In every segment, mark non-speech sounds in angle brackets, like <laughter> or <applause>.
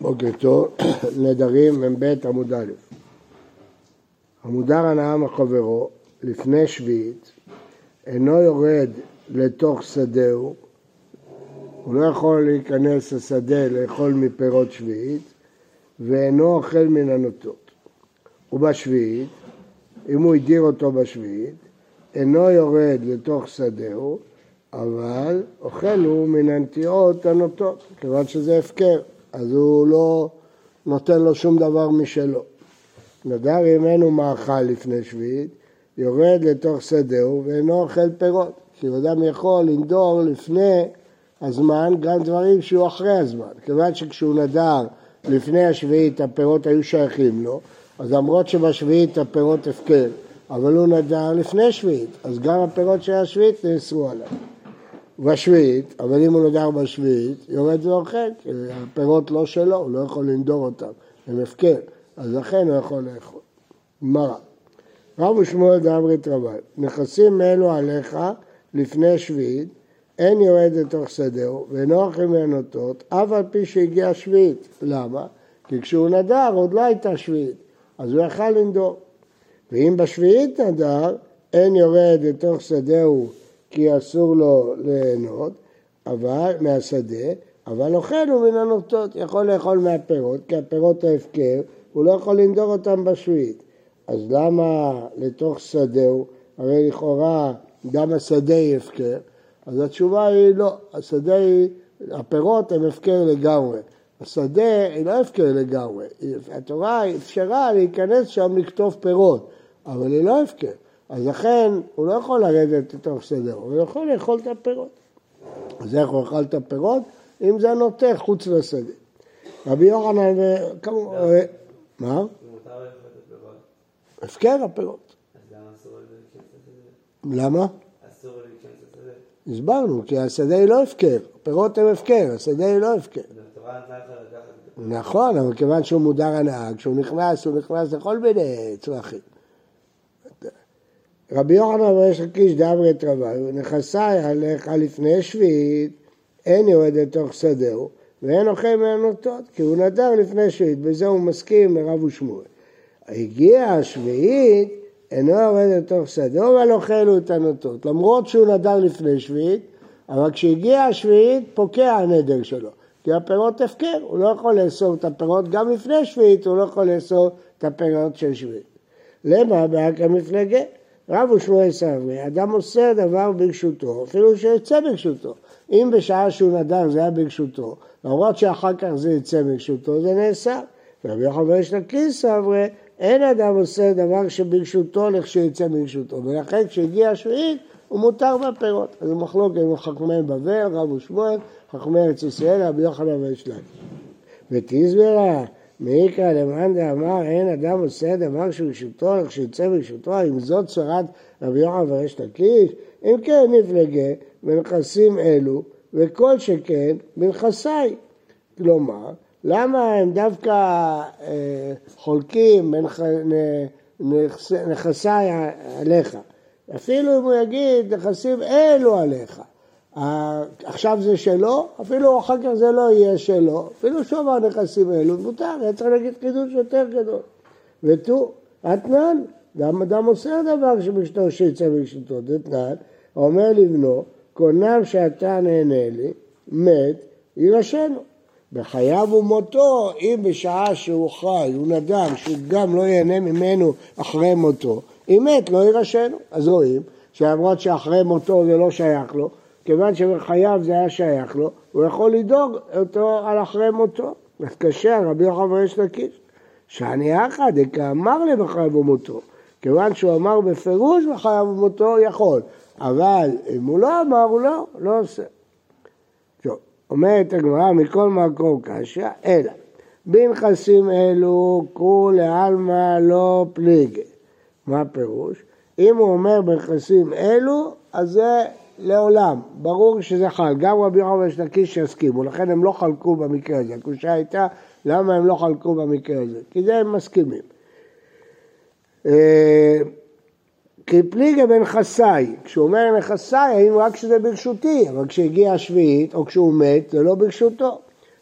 בוקר טוב, <coughs> נדרים מ"ב עמוד א'. המודר הנאה מחברו לפני שביעית אינו יורד לתוך שדהו, הוא לא יכול להיכנס לשדה לאכול מפירות שביעית ואינו אוכל מן הנוטות. ובשביעית, אם הוא הדיר אותו בשביעית, אינו יורד לתוך שדהו, אבל אוכל הוא מן הנטיעות הנוטות, כיוון שזה הפקר. אז הוא לא נותן לו שום דבר משלו. נדר ימנו מאכל לפני שביעית, יורד לתוך שדהו ואינו אוכל פירות. כי אדם יכול לנדור לפני הזמן גם דברים שהוא אחרי הזמן. כיוון שכשהוא נדר לפני השביעית הפירות היו שייכים לו, אז למרות שבשביעית הפירות הפקר, אבל הוא נדר לפני שביעית, אז גם הפירות של השביעית נאסרו עליו. בשביעית, אבל אם הוא נדר בשביעית, יורד ואוכל, כי הפירות לא שלו, הוא לא יכול לנדור אותם, הם הפקר, אז לכן הוא יכול לאכול. גמרא. רב ושמואל דאמרית רבי, נכסים אלו עליך לפני שביעית, אין יורד לתוך שדהו, ואינו אוכל מהנוטות, אף על פי שהגיע שביעית. למה? כי כשהוא נדר עוד לא הייתה שביעית, אז הוא יכל לנדור. ואם בשביעית נדר, אין יורד לתוך שדהו כי אסור לו ליהנות, אבל, מהשדה, אבל אוכל הוא מן הנוטות, יכול לאכול מהפירות, כי הפירות ההפקר, הוא לא יכול לנדור אותם בשביעית. אז למה לתוך שדהו? הרי לכאורה גם השדה היא הפקר, אז התשובה היא לא, השדה היא, הפירות הם הפקר לגמרי. השדה היא לא הפקר לגמרי, התורה אפשרה להיכנס שם לכתוב פירות, אבל היא לא הפקר. אז לכן הוא לא יכול לרדת לתוך סדר, הוא יכול לאכול את הפירות. אז איך הוא אכל את הפירות? אם זה נוטה חוץ לשדה. רבי יוחנן, וכמובן, מה? הפקר הפירות. למה? הסברנו, כי השדה היא לא הפקר, הפירות הם הפקר, השדה היא לא הפקר. נכון, אבל כיוון שהוא מודר הנהג, כשהוא נכנס, הוא נכנס לכל מיני צרכים. רבי יוחנן וריש לקיש דאמרי את נכסי עליך לפני שביעית, אין יורד לתוך שדהו, ואין אוכל מהנוטות, כי הוא נדר לפני שביעית, בזה הוא מסכים מרב ושמואל. הגיעה השביעית, אינו יורד לתוך שדהו, אבל אוכל הוא את הנוטות, למרות שהוא נדר לפני שביעית, אבל כשהגיעה השביעית פוקע הנדר שלו, כי הפירות הפקר, הוא לא יכול לאסור את הפירות גם לפני שביעית, הוא לא יכול לאסור את הפירות של שביעית. למה? באקה מפלגה. רב ושמואל סברי, אדם עושה דבר ברשותו, אפילו שיצא ברשותו. אם בשעה שהוא נדר זה היה ברשותו, למרות שאחר כך זה יצא ברשותו, זה נאסר. רבי יוחנן יש לקיס סברי, אין אדם עושה דבר שברשותו לכשיצא ברשותו, ולכן כשהגיע השביעית הוא מותר בפירות. אז הוא מחלוק עם חכמי בבל, רב ושמואל, חכמי ארץ ישראל, רבי יוחנן ויש לקיס. ותסברה מעיקרא למאן דאמר אין אדם עושה דבר שברשותו איך שיצא ברשותו, אם זאת צורת רבי יוחנן וריש לקיש, אם כן נפלגה בנכסים אלו וכל שכן בנכסיי. כלומר, למה הם דווקא אה, חולקים נכסיי עליך? אפילו אם הוא יגיד נכסים אלו עליך, עכשיו זה שלו, אפילו אחר כך זה לא יהיה שלו, אפילו שובר נכסים האלו, מותר, היה צריך להגיד חידוש יותר גדול. ותו, אתנן, גם אדם עושה דבר שבשתו שיצא ברשותו, דתנן, אומר לבנו, קונם שאתה נהנה לי, מת, יירשנו. בחייו ומותו, אם בשעה שהוא חי, הוא נדם, שהוא גם לא ייהנה ממנו אחרי מותו, אם מת, לא יירשנו. אז רואים שלמרות שאחרי מותו זה לא שייך לו, כיוון שבחייו זה היה שייך לו, הוא יכול לדאוג אותו על אחרי מותו. אז קשה, רבי יוחנן ויש לקיש. שאני אחא דקאמר לי בחייו ומותו. כיוון שהוא אמר בפירוש בחייו ומותו, יכול. אבל אם הוא לא אמר, הוא לא, לא עושה. טוב, אומרת הגמרא, מכל מקום קשה, אלא בנכסים אלו קרו לעלמא לא פליגי. מה הפירוש? אם הוא אומר בנכסים אלו, אז זה לעולם. ברור שזה חל. גם רבי יוחנן ויש לקיש יסכימו, לכן הם לא חלקו במקרה הזה. הקושייה הייתה, למה הם לא חלקו במקרה הזה? כי זה הם מסכימים. אה, כי פליגה בנכסיי, כשהוא אומר נכסיי, האם רק כשזה ברשותי, אבל כשהגיע השביעית, או כשהוא מת, זה לא ברשותו.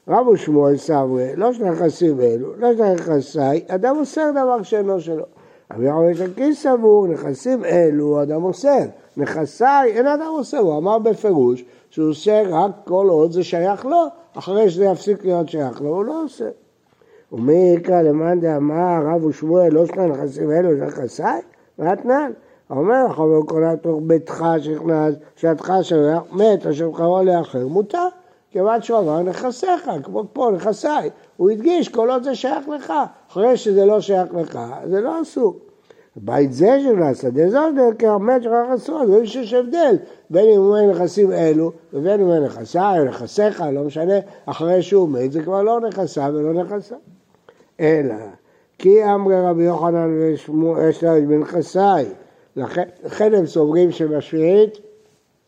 רבו שמואל סברי, לא של נכסים אלו, לא נכסי, אדם אוסר דבר שאינו שלו. רבי יוחנן שקיס סבור, נכסים אלו אדם אוסר, נכסי אין אדם אוסר, הוא אמר בפירוש שהוא עושה רק כל עוד זה שייך לו, אחרי שזה יפסיק להיות שייך לו, הוא לא עושה. ומי יקרא למאן דאמר רב ושמואל לא שני נכסים אלו זה נכסי? ואתנן. אומר לך, וקונה תוך ביתך שנכנס, שעתך שולח, מת אשר קרוא לאחר, מותר. כיוון שהוא אמר נכסיך, כמו פה נכסיי. הוא הדגיש כל עוד זה שייך לך. אחרי שזה לא שייך לך, זה לא אסור. בית זה של השדה זאת דרכי המת שלך אסור, אז יש הבדל בין אם הוא אומר נכסים אלו ובין אם הוא נכסיי נכסיך, לא משנה, אחרי שהוא מת זה כבר לא נכסיו ולא נכסיו. אלא כי אמרי רבי יוחנן ושמואל בן חסאי, לכן הם סוברים שבשביעית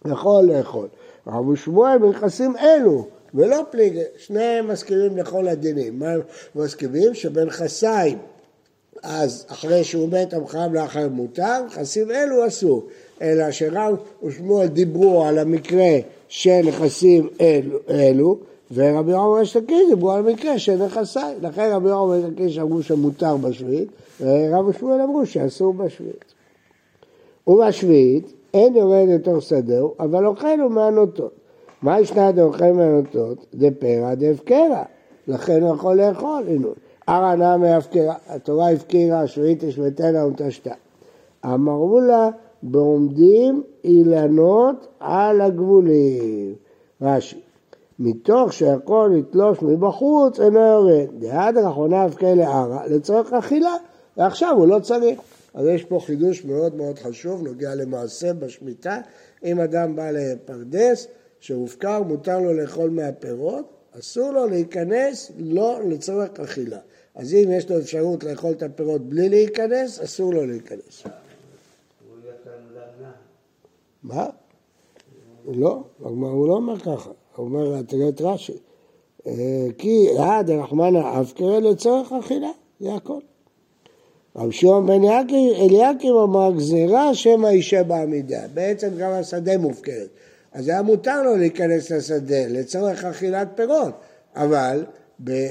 יכול לאכול. רבי שמואל בנכסים אלו, ולא פליגי, שניהם מסכימים לכל הדינים. מה הם מסכימים? שבנכסיים, אז אחרי שהוא מת המחייב לאחר מותר, נכסים אלו אסור. אלא שרב ושמואל דיברו על המקרה של נכסים אלו, אלו ורבי עומר אשתקיש דיברו על מקרה של נכסי. לכן רבי עומר אשתקיש אמרו שמותר בשביעית, ורב ושמואל אמרו שאסור בשביעית. ובשביעית אין יורד לתוך שדהו, אבל אוכל הוא מהנוטות. מה ישנה דאוכל מהנוטות? דפרע דהפקרא. לכן הוא יכול לאכול, הנה. ארנה מהפקרה, התורה הפקירה, שביעית השמטנה ונטשתה. אמרו לה, בעומדים אילנות על הגבולים. רש"י, מתוך שיכול לתלוש מבחוץ אינו יורד. דעד אחרונה הפקה לערה לצורך אכילה, ועכשיו הוא לא צריך. אז יש פה חידוש מאוד מאוד חשוב, נוגע למעשה בשמיטה. אם אדם בא לפרדס שהופקר, מותר לו לאכול מהפירות, אסור לו להיכנס לא לצורך אכילה. אז אם יש לו אפשרות לאכול את הפירות בלי להיכנס, אסור לו להיכנס. מה? לא, הוא לא אומר ככה, הוא אומר, תראה את רש"י. אה, כי עד רחמנא אבקרא לצורך אכילה, זה הכל. רב שמעון בן אליקים אמר גזירה שמא אישה בעמידה, בעצם גם השדה מופקרת. אז היה מותר לו להיכנס לשדה לצורך אכילת פירות, אבל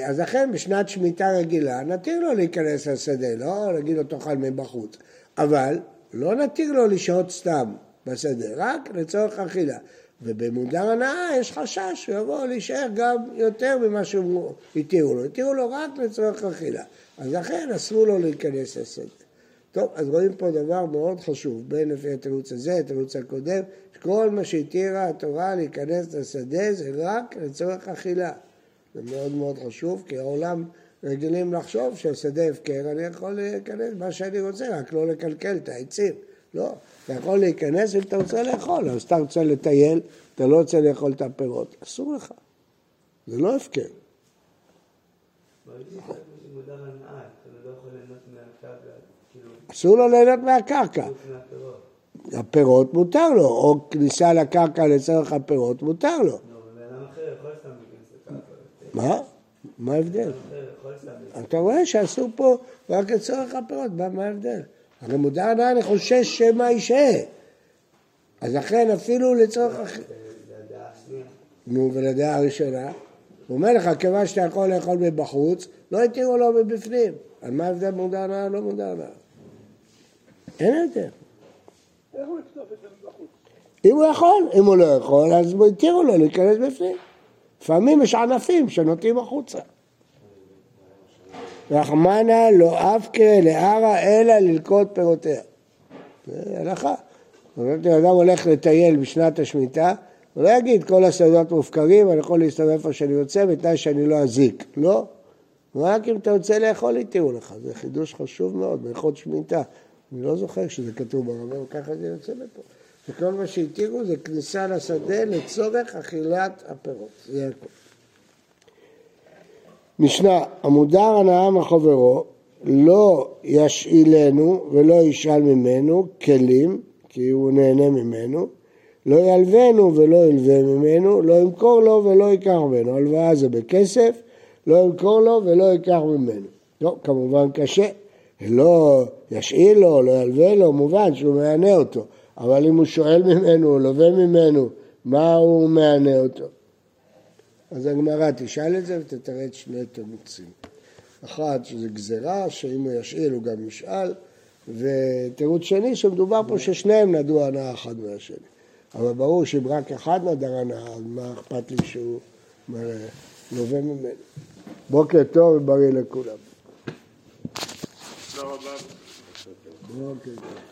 אז לכן בשנת שמיטה רגילה נתיר לו להיכנס לשדה, לא נגיד לו תאכל מבחוץ, אבל לא נתיר לו לשהות סתם בשדה, רק לצורך אכילה. ובמודר הנאה יש חשש שהוא יבוא להישאר גם יותר ממה שהתירו לו, התירו לו רק לצורך אכילה. אז לכן אסור לו להיכנס לשדה. טוב, אז רואים פה דבר מאוד חשוב, בין לפי התירוץ הזה, התירוץ הקודם, כל מה שהתירה התורה להיכנס לשדה זה רק לצורך אכילה. זה מאוד מאוד חשוב, כי העולם רגילים לחשוב שהשדה הפקר, אני יכול להיכנס מה שאני רוצה, רק לא לקלקל את העצים. לא, אתה יכול להיכנס אם אתה רוצה לאכול, אז אתה רוצה לטייל, אתה לא רוצה לאכול את הפירות, אסור לך. זה לא הפקר. אסור לו ליהנות מהקרקע. הפירות מותר לו, או כניסה לקרקע לצורך הפירות מותר לו. מה? מה ההבדל? אתה רואה שאסור פה רק לצורך הפירות, מה ההבדל? הרי מודע הנאה אני חושש שמא ישהה. אז לכן אפילו לצורך אחר. נו, ולדעה הראשונה, הוא אומר לך, כיוון שאתה יכול לאכול מבחוץ, לא יתירו לו מבפנים. על מה ההבדל מודע הנאה לא מודע הנאה? אין הבדל. אם הוא יכול, אם הוא לא יכול, אז יתירו לו להיכנס בפנים. לפעמים יש ענפים שנוטים החוצה. רחמנה לא אבקה לערה אלא ללקוט פירותיה. זה הלכה. אם אדם הולך לטייל בשנת השמיטה, הוא לא יגיד כל השדות מופקרים, אני יכול להסתובב איפה שאני רוצה בתנאי שאני לא אזיק. לא. רק אם אתה רוצה לאכול, יתירו לך. זה חידוש חשוב מאוד, בהלכות שמיטה. אני לא זוכר שזה כתוב ברמה, וככה זה יוצא מפה. וכל מה שהתירו זה כניסה לשדה לצורך אכילת הפירות. זה הכל. משנה, המודר הנאה מחוברו לא ישאילנו ולא ישאל ממנו כלים, כי הוא נהנה ממנו, לא ילוונו ולא ילווה ממנו, לא ימכור לו ולא ייקח ממנו. הלוואה זה בכסף, לא ימכור לו ולא ייקח ממנו. לא, כמובן קשה. לא ישאיל לו, לא ילווה לו, מובן שהוא מענה אותו. אבל אם הוא שואל ממנו, לווה ממנו, מה הוא מענה אותו? אז הגמרא תשאל את זה ותתרץ שני תירוצים. אחת, שזה גזירה, שאם הוא ישאל הוא גם ישאל, ותירוץ שני, שמדובר פה ששניהם נדעו הנאה אחד מהשני. אבל ברור שאם רק אחד נדר הנאה, אז מה אכפת לי שהוא לווה ממנו. בוקר טוב ובריא לכולם. תודה רבה. בוקר טוב.